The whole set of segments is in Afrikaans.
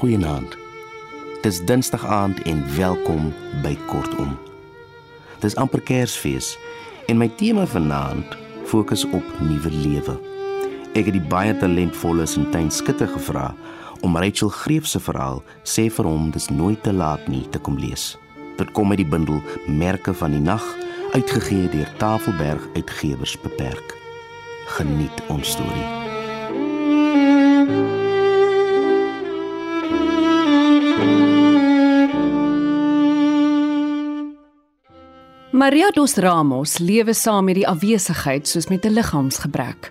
Goeienaand. Dis Dinsdag aand en welkom by Kortom. Dis amper Kersfees en my tema vanaand fokus op nuwe lewe. Ek het die baie talentvolle Sintyn Skutte gevra om Rachel Greef se verhaal sê vir hom dis nooit te laat nie te kom lees. Dit kom uit die bundel Merke van die Nag uitgegee deur Tafelberg Uitgewers beperk. Geniet ons storie. Maria dos Ramos lewe saam met die afwesigheid soos met 'n liggaamsgebrek.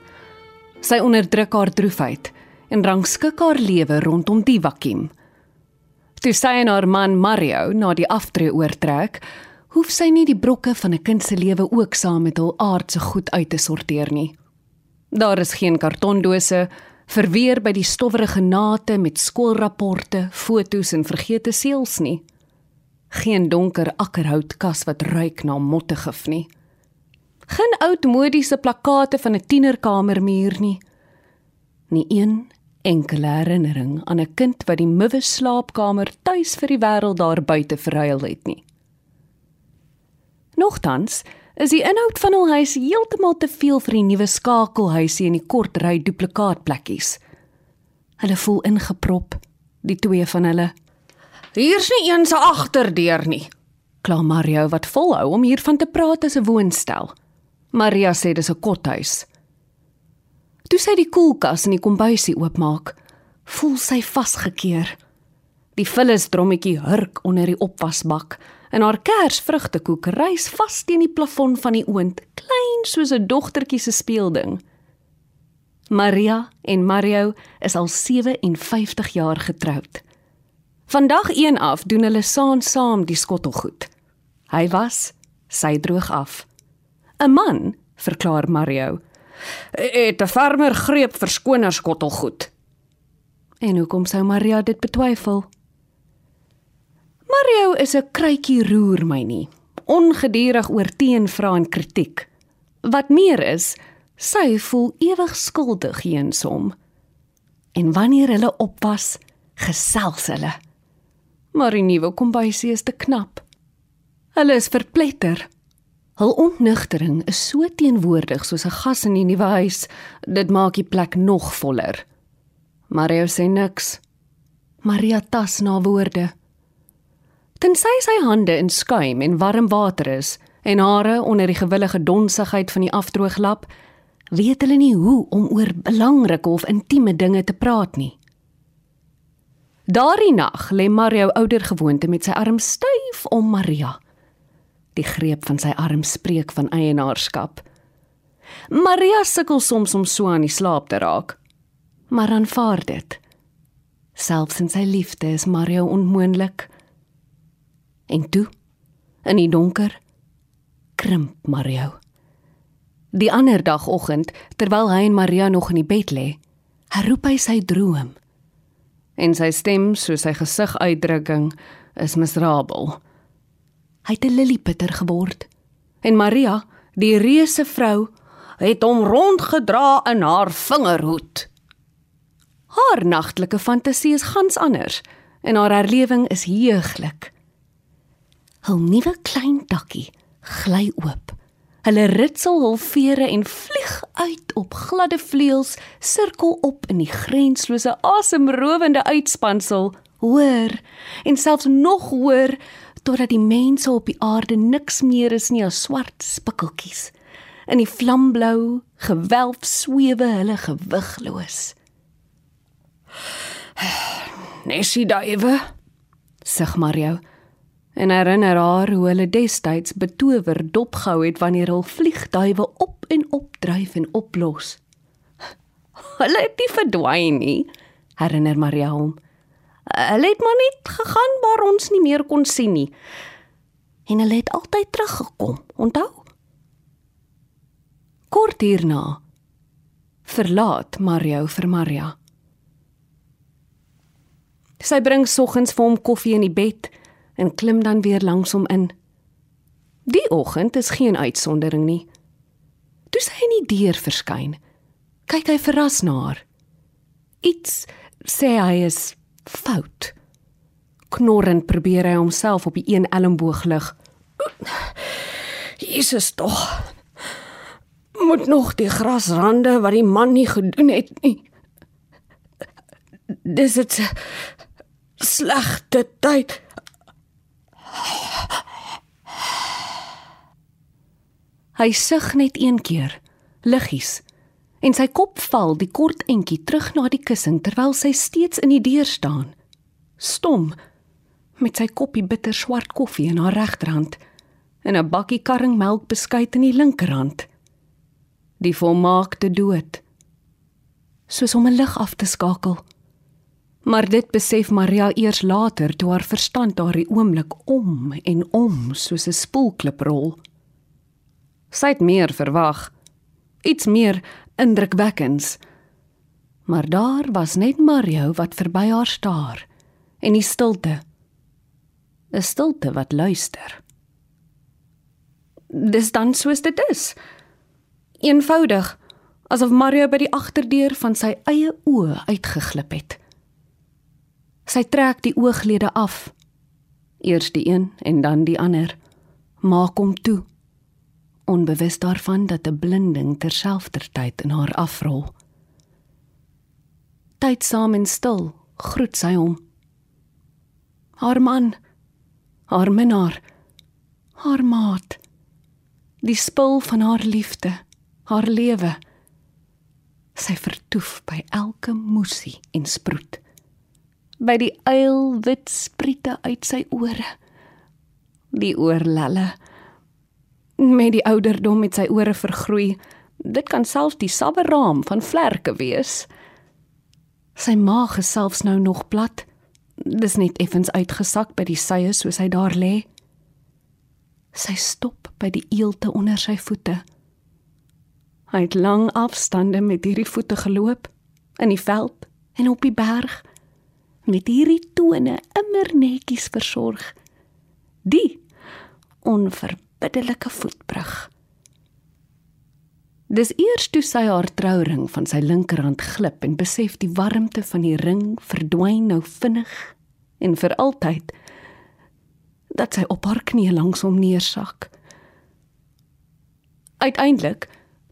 Sy onderdruk haar droefheid en rangskik haar lewe rondom die vakuum. Toe sy en haar man Mario na die aftree oortrek, hoef sy nie die brokke van 'n kind se lewe ook saam met hul aardse goed uit te sorteer nie. Daar is geen kartondose verweer by die stowwerige nate met skoolrapporte, fotos en vergete seels nie. Geen donker akkerhoutkas wat ruik na mottegif nie. Geen oudmodiese plakate van 'n tienerkamermuur nie. Nie een enkele herinnering aan 'n kind wat die muwe slaapkamer tuis vir die wêreld daar buite verruil het nie. Nogtans is die inhoud van hul huis heeltemal te veel vir die nuwe skakelhuisie en die kort ry duplikaatplekkies. Hulle voel ingeprop, die twee van hulle. Hier's nie eens 'n agterdeur nie, kla Mario wat volhou om hiervan te praat as 'n woonstel. Maria sê dis 'n kothuis. Toe sy die koelkas in die kombuisie oopmaak, voel sy vasgekeer. Die vullisdrommetjie hurk onder die opwasbak en haar kersvrugtekoek rys vas teen die plafon van die oond, klein soos 'n dogtertjie se speelding. Maria en Mario is al 57 jaar getroud. Vandag 1 af doen hulle saam saam die skottelgoed. Hy was, sy droog af. 'n Man, verklaar Mario, het 'n farmer greep vir skoner skottelgoed. En hoekom sou Maria dit betwyfel? Mario is 'n kruitjie roer my nie. Ongedurig oor teenvra en kritiek. Wat meer is, sy voel ewig skuldig eens hom. En wanneer hulle opwas, gesels hulle. Maar die nuwe kombuisie is te knap. Hulle is verpletter. Hul ontnugtering is so teenwoordig soos 'n gas in die nuwe huis. Dit maak die plek nog voller. Mario sê niks. Maria tas na woorde. Tensy sy hande in skuim en warm water is en hare onder die gewillige donsigheid van die afdrooglap, weet hulle nie hoe om oor belangrike of intieme dinge te praat nie. Daardie nag lê Mario ouer gewoonte met sy arm styf om Maria. Die greep van sy arm spreek van eienaarskap. Maria sukkel soms om so aan die slaap te raak, maar aanvaar dit. Selfs in sy liefde is Mario onmoontlik. En toe, in die donker, krimp Mario. Die ander dagoggend, terwyl hy en Maria nog in die bed lê, herroep hy sy droom. En sy stem, soos sy gesiguitdrukking, is miserabel. Hy het 'n lillipitter geword. En Maria, die reuse vrou, het hom rondgedra in haar vingerhoed. Haar nagtelike fantasie is gans anders en haar herlewing is heuglik. Hul nuwe klein dakkie gly oop. Hulle ritsel hul vere en vlieg uit op gladde vleuels, sirkel op in die grenslose asemrowende uitspansel, hoër en selfs nog hoër totdat die mense op die aarde niks meer is nie as swart spikkeltjies. In die vlamblou gewelf swewe hulle gewigloos. Nessie duiwe, sê Mario en herinner haar hoe hulle destyds betower dopgehou het wanneer hul vliegtuie op en op dryf en oplos. Hulle het nie verdwyn nie, herinner Maria hom. Hulle het maar net gegaan waar ons nie meer kon sien nie. En hulle het altyd teruggekom, onthou? Kort hierna verlaat Mario vir Maria. Sy bring soggens vir hom koffie in die bed en klim dan weer langs hom in. Die oggend is geen uitsondering nie. Toe sy in die deur verskyn, kyk hy verras na haar. Iets sê hy is fout. Knorrend probeer hy homself op die een elmboog lig. Jesus tog. Moet nog die grasrande wat die man nie gedoen het nie. Dis dit slegte tyd. Hy sug net een keer, liggies, en sy kop val die kort entjie terug na die kussing terwyl sy steeds in die deur staan. Stom met sy koppie bitter swart koffie in haar regterhand en 'n bakkie karringmelk beskuit in die linkerhand. Die volmaakte dood. Soos om 'n lig af te skakel. Maar dit besef Maria eers later toe haar verstand daardie oomblik om en om soos 'n spoelklip rol. Sy het meer verwag. Iets meer indrukwekkends. Maar daar was net Mario wat verby haar staar en die stilte. 'n Stilte wat luister. Dis dan soos dit is. Eenvoudig, asof Mario by die agterdeur van sy eie oë uitgeglip het. Sy trek die ooglede af. Eers die een en dan die ander. Maak hom toe onbewus daarvan dat 'n blinding terselfdertyd in haar afrol. Tydsaam en stil groet sy hom. Haar man, haar minnaar, haar maat, die spul van haar liefde, haar lewe. Sy vertoef by elke moesie en sproet. By die uil wit spriete uit sy ore. Die oorlelle met die ouderdom met sy ore vergroei. Dit kan selfs die sabberaam van vlerke wees. Sy maag is selfs nou nog plat. Dis net effens uitgesak by die sye soos hy daar lê. Sy stop by die eelte onder sy voete. Hy het lang afstande met hierdie voete geloop in die veld en op die berg met hierdie tone immer netjies versorg. Die onverbiddelijke biddelike voetbrug. Dis eers toe sy haar trouring van sy linkerhand glip en besef die warmte van die ring verdwyn nou vinnig en vir altyd dat sy op haar knie langs hom neersak. Uiteindelik,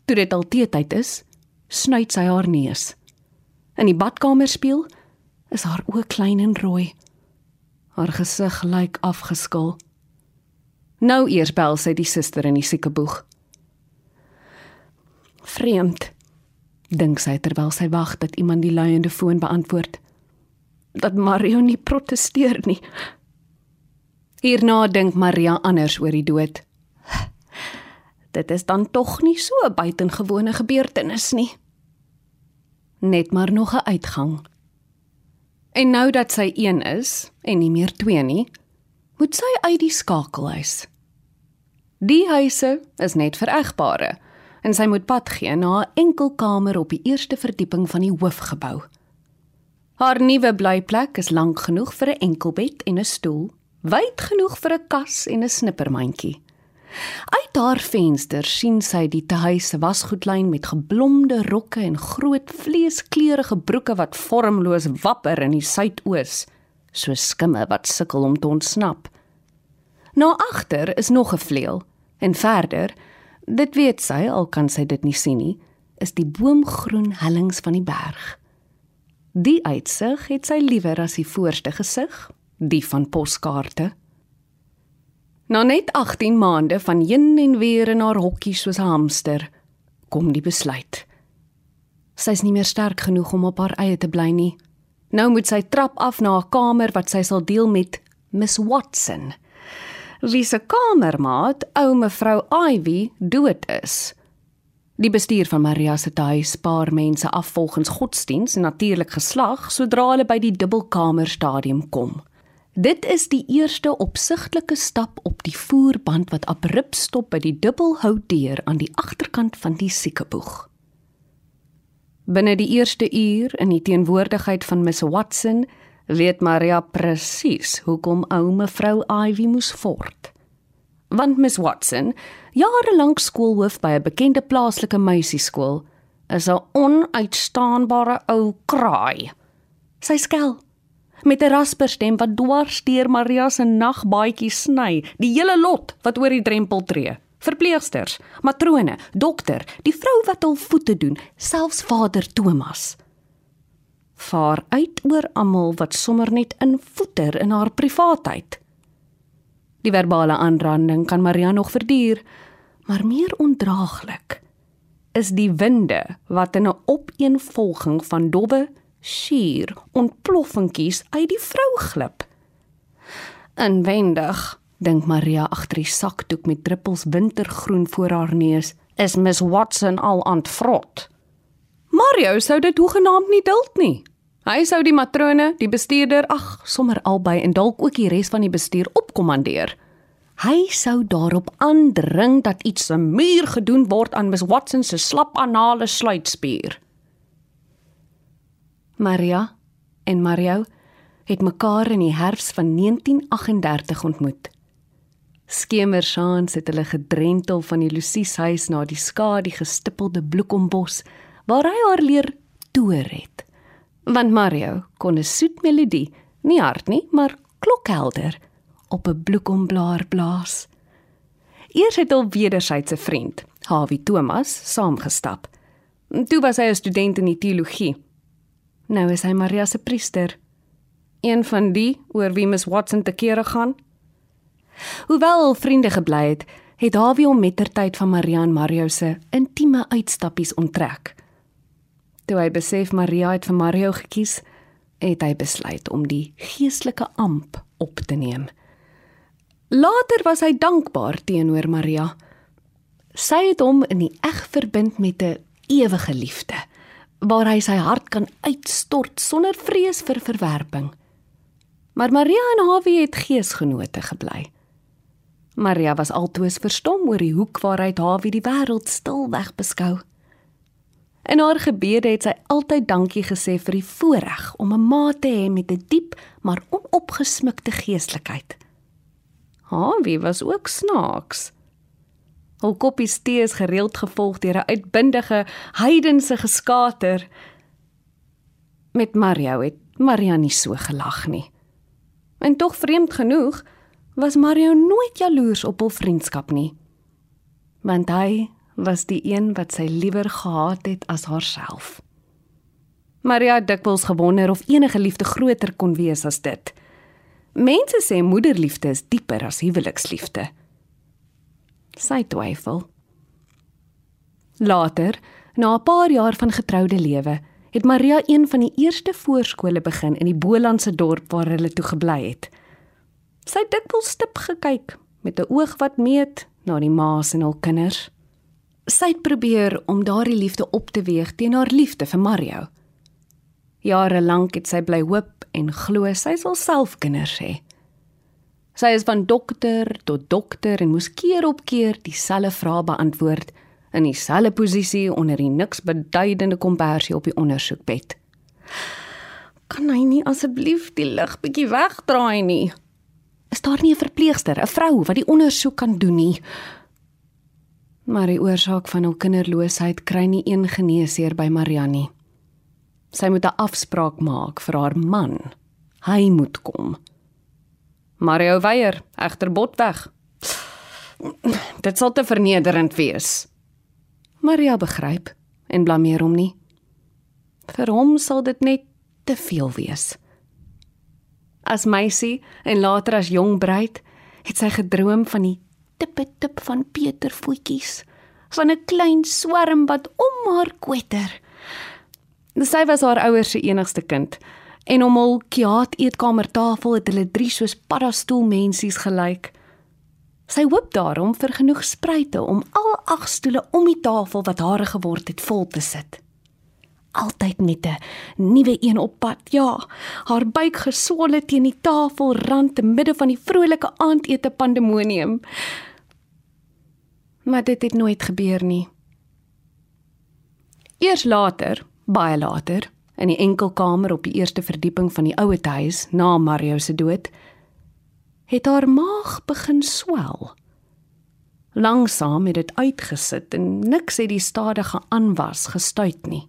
toe dit al teetyd is, snuit sy haar neus. In die badkamer speel is haar oë klein en rooi. Haar gesig lyk afgeskil. Nou eers bel sy die suster in die siekeboeg. Vreemd, dink sy terwyl sy wag dat iemand die luiende foon beantwoord. Dat Mario nie protesteer nie. Hierna dink Maria anders oor die dood. Dit is dan tog nie so 'n buitengewone gebeurtenis nie. Net maar nog 'n uitgang. En nou dat sy een is en nie meer twee nie, moet sy uit die skakelhuis. Die huise is net vir egbare en sy moet pad gee na 'n enkel kamer op die eerste verdieping van die hoofgebou. Haar nuwe blyplek is lank genoeg vir 'n enkel bed en 'n stoel, wyd genoeg vir 'n kas en 'n snippermandjie. Uit haar venster sien sy die tuise wasgoedlyn met geblomde rokke en groot vleeskleurige broeke wat vormloos wapper in die suidoos so skimme wat sukkel om te ontsnap. Na agter is nog 'n vleuel en verder, dit weet sy al kan sy dit nie sien nie, is die boomgroen hellings van die berg. Die uitsig het sy liewer as die voorste gesig, die van poskaarte. Na net 18 maande van heen en weer in haar hokkie soos 'n hamster, kom die besluit. Sy is nie meer sterk genoeg om op haar eie te bly nie. Nou moet sy trap af na 'n kamer wat sy sal deel met Miss Watson. Wie se kamermaat, ou mevrou Ivy, dood is. Die bestuur van Maria se huis spaar mense af volgens godsdiens en natuurlik geslag sodra hulle by die dubbelkamer stadium kom. Dit is die eerste opsigtelike stap op die voerband wat abrupt stop by die dubbelhoutdeur aan die agterkant van die siekeboeg. Binne die eerste uur in die teenwoordigheid van Miss Watson weet Maria presies hoekom ou mevrou Ivy moes voort. Want Miss Watson, jare lank skoolhoof by 'n bekende plaaslike meisieskool, is 'n onuitstaanbare ou kraai. Sy skel. Met 'n rasperstem wat dwars deur Maria se nagbaadjie sny, die hele lot wat oor die drempel tree. Verpleegsters, matrone, dokter, die vrou wat hul voete doen, selfs Vader Thomas. Vaar uit oor almal wat sommer net in voeter in haar privaatheid. Die verbale aanranding kan Maria nog verduur, maar meer ondraaglik is die winde wat in 'n opeenvolging van dowwe, skuur, ontploffingkies uit die vrou glip. Inwendig dink Maria agter die sakdoek met druppels wintergroen voor haar neus, is Miss Watson al ontvrot. Mario sou dit hoegenaamd nie duld nie. Hy sou die matrone, die bestuurder, ag, sommer albei en dalk ook die res van die bestuur opkommandeer. Hy sou daarop aandring dat iets 'n muur gedoen word aan Miss Watson se slap anale sluitspier. Maria en Mario het mekaar in die herfs van 1938 ontmoet. Skemersaans het hulle gedrentel van die Lucies huis na die skadu gestippelde bloekombos waar hy haar leer toer het. Want Mario kon 'n soet melodie, nie hard nie, maar klokhelder op 'n bloekomblaar blaas. Eers het hul wederwysige vriend, Hawie Thomas, saamgestap. Toe was hy 'n student in die teologie. Nou is hy Maria se priester. Een van die oor wie Miss Watson te kere gaan. Hoewel hul vriende gebly het, het Hawie hom mettertyd van Maria en Mario se intieme uitstappies onttrek. Toe hy besef Maria het vir Mario gekies, het hy besluit om die geestelike amp op te neem. Later was hy dankbaar teenoor Maria. Sy het hom in die eg verbind met 'n ewige liefde waar hy sy hart kan uitstort sonder vrees vir verwerping. Maar Maria en Hawie het geesgenote gebly. Maria was altoos verstom oor die hoek waaruit Hawie die wêreld stilweg beskou. In haar gebede het sy altyd dankie gesê vir die voorreg om 'n ma te hê met 'n diep maar onopgesmukte geeslikheid. Harvey was ook snaaks. Hul koppies tee is gereeld gevolg deur 'n uitbundige heidense geskater. Met Mario het Maria nie so gelag nie. En tog vreemd genoeg was Mario nooit jaloers op hul vriendskap nie. Want hy was die een wat sy liewer gehaat het as haarself. Maria het dikwels gewonder of enige liefde groter kon wees as dit. Mense sê moederliefde is dieper as huweliksliefde. Sy twyfel. Later, na 'n paar jaar van getroude lewe, het Maria een van die eerste voorskole begin in die Bolandse dorp waar hulle toe gebly het. Sy het dikwels stip gekyk met 'n oog wat meet na die ma's en hul kinders. Sy het probeer om daardie liefde op te weeg teen haar liefde vir Mario. Jare lank het sy bly hoop en glo sy sal self kinders hê. Sy is van dokter tot dokter en moes keer op keer dieselfde vrae beantwoord in dieselfde posisie onder die niks beduidende kompersie op die ondersoekbed. Kan hy nie asseblief die lig bietjie wegdraai nie? Is daar nie 'n verpleegster, 'n vrou wat die ondersoek kan doen nie? Maar die oorsaak van hul kinderloosheid kry nie een geneesheer by Marianne. Sy moet 'n afspraak maak vir haar man. Hy moet kom. Mario weier, egter bot weg. Dit sal te vernederend wees. Maria begryp en blameer hom nie. Vir hom sal dit net te veel wees. As meisie en later as jong bruid, het sy gedroom van die tippe tip van Pieter voetjies, van 'n klein swerm wat om haar kwetter. Sy was haar ouers se enigste kind en om hul kiaat eetkamertafel het hulle drie soos paddastoelmensies gelyk. Sy hoop daarom vir genoeg spruite om al ag stoele om die tafel wat hare geword het vol te sit. Altyd met 'n nuwe een op pad. Ja, haar buik geswolle teen die tafelrand te midde van die vrolike aandete pandemonium. Maar dit het nooit gebeur nie. Eers later, baie later, in die enkelkamer op die eerste verdieping van die ouer huis na Mario se dood, het haar maag begin swel. Langsaam het dit uitgesit en niks het die stadige aanwas gestuit nie.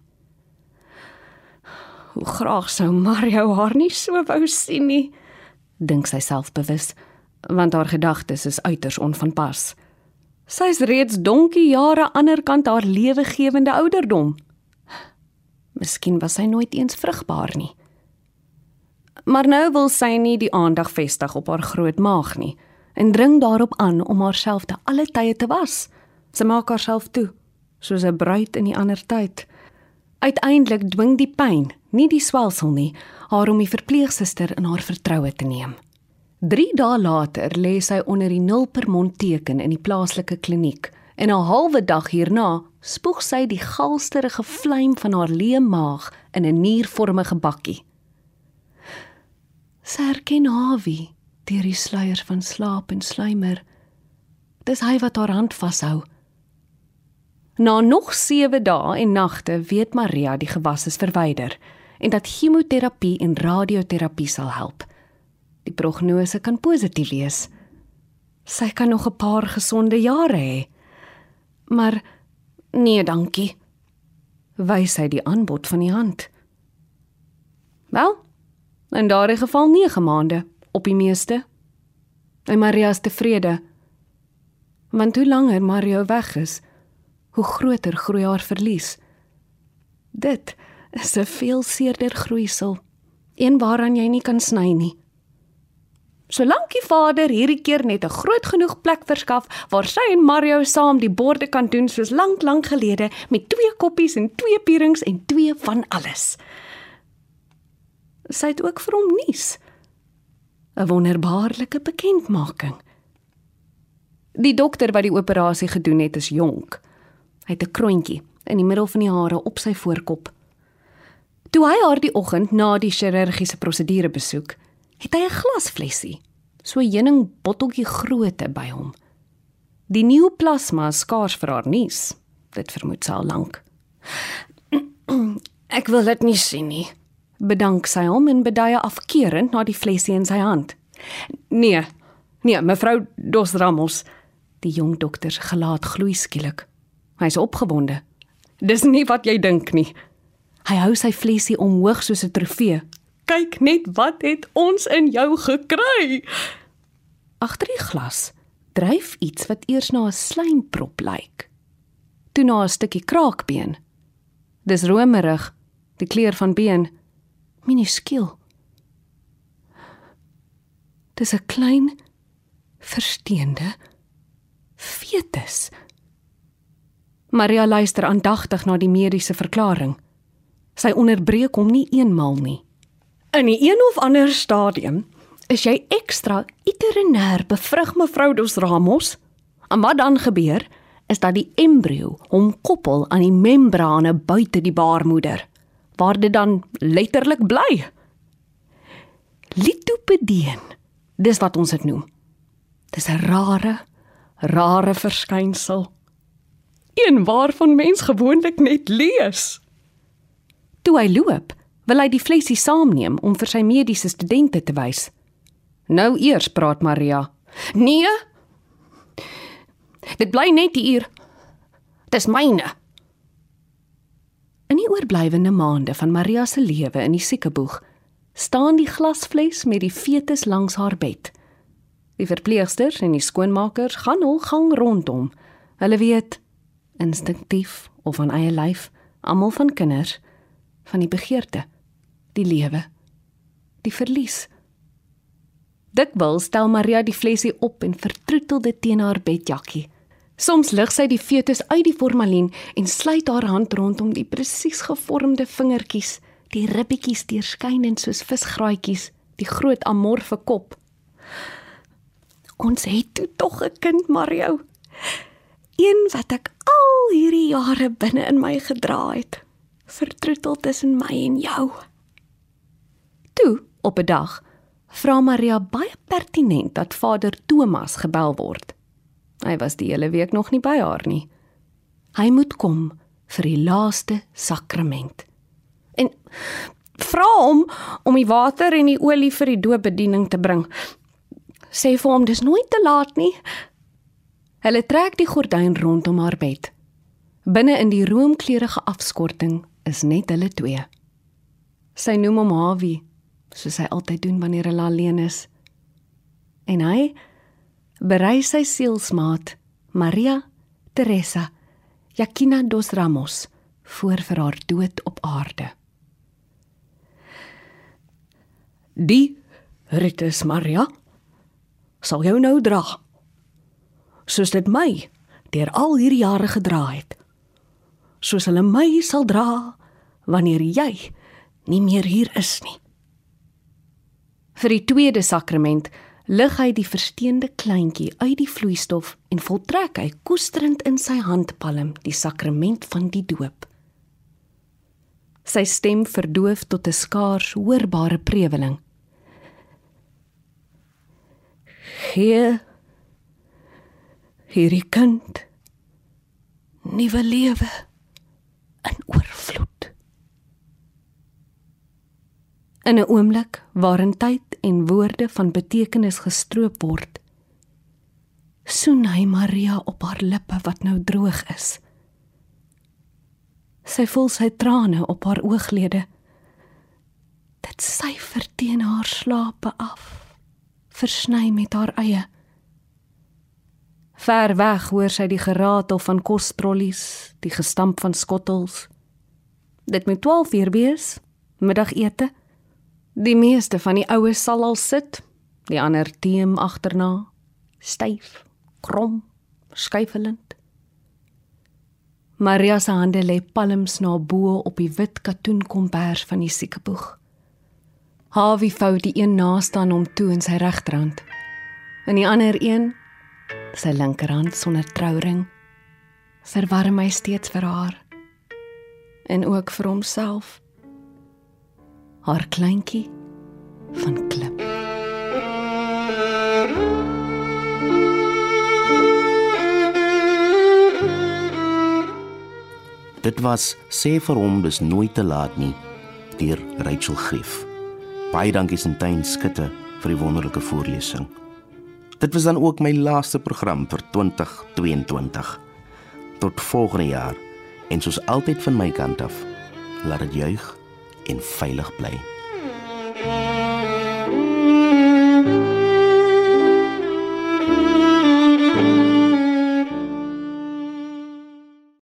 Hoe graag sou Mario haar nie so wou sien nie, dink sy selfbewus, want haar gedagtes is uiters onvanpas. Sy's reeds donkie jare aanderkant haar lewegewende ouderdom. Miskien was sy nooit eens vrugbaar nie. Maar nou wil sy nie die aandag vestig op haar groot maag nie en dring daarop aan om haarself te alle tye te was. Sy maak haarself toe, soos 'n bruid in die ander tyd. Uiteindelik dwing die pyn, nie die swelsel nie, haar om die verpleegsuster in haar vertroue te neem. 3 dae later lê sy onder die 0 per mond teken in die plaaslike kliniek en 'n halwe dag hierna spoeg sy die galsterige vlam van haar leë maag in 'n niervormige bakkie. Sy herken Hawie deur die sluier van slaap en sluimer. Dis hy wat haar hand vashou. Na nog 7 dae en nagte weet Maria die gewas is verwyder en dat chemoterapie en radioterapie sal help. Die prognose kan positief wees. Sy kan nog 'n paar gesonde jare hê. Maar nee, dankie. Wys hy die aanbod van die hand. Wel, in daardie geval 9 maande op die meeste. En Maria is tevrede. Want hoe langer Mario weg is, hoe groter groei haar verlies. Dit is 'n veel seerder groeisel, een waaraan jy nie kan sny nie. Solank die vader hierdie keer net 'n groot genoeg plek verskaf waar sy en Mario saam die borde kan doen soos lank lank gelede met twee koppies en twee pierings en twee van alles. Sy het ook vir hom nuus. 'n Wonderbaarlike bekendmaking. Die dokter wat die operasie gedoen het, is jonk. Hy het 'n kroontjie in die middel van die hare op sy voorkop. Toe hy haar die oggend na die chirurgiese prosedure besoek, het hy 'n glasflessie, so 'n heuning botteltjie grootte by hom. Die nuwe plasma skaars vir haar nuus. Dit vermoed sy al lank. Ek wil dit nie sien nie. Bedank sy hom en beduie afkeerend na die flessie in sy hand. Nee. Nee, mevrou Dos Ramos. Die jong dokter se gelaat gloei skielik. Hy's opgewonde. Dis nie wat jy dink nie. Hy hou sy flessie omhoog soos 'n trofee. Kyk net wat het ons in jou gekry. Agter die glas dryf iets wat eers na 'n slijmprop lyk. Toe na 'n stukkie kraakbeen. Dis romerig, die kleur van been minuskiel. Dis 'n klein versteende fetus. Maria luister aandagtig na die mediese verklaring. Sy onderbreek hom nie eenmal nie. In 'n een of ander stadium is jy ekstra iterenair bevrug mevrou Dos Ramos. En wat dan gebeur is dat die embrio hom koppel aan die membrane buite die baarmoeder waar dit dan letterlik bly. Litopedeen. Dis wat ons dit noem. Dis 'n rare, rare verskynsel. Een waarvan mens gewoonlik net lees. Toe hy loop, wil hy die flesie saamneem om vir sy mediese studente te wys. Nou eers praat Maria. Nee. Dit bly net hier. Dis myne. In die oorblywende maande van Maria se lewe in die siekeboeg, staan die glasfles met die fetus langs haar bed. Die verpleegsters en die skoonmakers gaan hul gang rondom. Hulle weet instinktief of van eie lyf, almal van kinders, van die begeerte, die lewe, die verlies. Dikwels stel Maria die flesie op en vertroetel dit teen haar bedjakkie. Soms lig sy die fetus uit die formalien en sluit haar hand rondom die presies gevormde vingertjies, die ribbetjies deurskynend soos visgraatjies, die groot amorfe kop. Ons het toe tog 'n kind, Mario. Een wat ek al hierdie jare binne in my gedra het, vertroetel tussen my en jou. Toe, op 'n dag, vra Maria baie pertinent dat Vader Thomas gebel word. Hy was die hele week nog nie by haar nie. Hy moet kom vir die laaste sakrament. En vra hom om die water en die olie vir die doopbediening te bring. Sê vir hom dis nooit te laat nie. Hulle trek die gordyn rondom haar bed. Binne in die roomkleurige afskorting is net hulle twee. Sy noem hom Hawie, soos hy altyd doen wanneer hulle alleen is. En hy berei sy sielsmaat, Maria Teresa Jakina dos Ramos, voor vir haar dood op aarde. Die Ritus Maria sal jou nou dra. Soos dit my deur al hierdie jare gedra het. Soos hulle my sal dra wanneer jy nie meer hier is nie. Vir die tweede sakrament lig hy die versteende kleintjie uit die vloeistof en voltrek hy koesterend in sy handpalm die sakrament van die doop. Sy stem verdoof tot 'n skaars hoorbare preweling. Gee hierdie kind nuwe lewe in oorvloed. In 'n oomblik waarin tyd en woorde van betekenis gestroop word, soen hy Maria op haar lippe wat nou droog is. Sy voel sy trane op haar ooglede. Dit syfer teen haar slape af, versny met haar eie. Ver weg hoor sy die geratel van kostrollies, die gestamp van skottels. Dit moet 12 uur wees, middagete. Die meeste van die oues sal al sit, die ander teem agterna, styf, krom, skuifelend. Maria se hande lê palms na bo op die wit katoenkombers van die siekeboeg. Hawie vou die een naaste aan hom toe in sy regterhand. In die ander een, sy linkerhand sonder trouring, verwarm hy steeds vir haar en ook vir homself haar kleintjie van klip. Dit was sê vir hom dis nooit te laat nie deur Rachel Grief. Baie dankie Sintyn Skutte vir die wonderlike voorlesing. Dit was dan ook my laaste program vir 2022. Tot volgende jaar en soos altyd van my kant af, laat dit juig en veilig bly.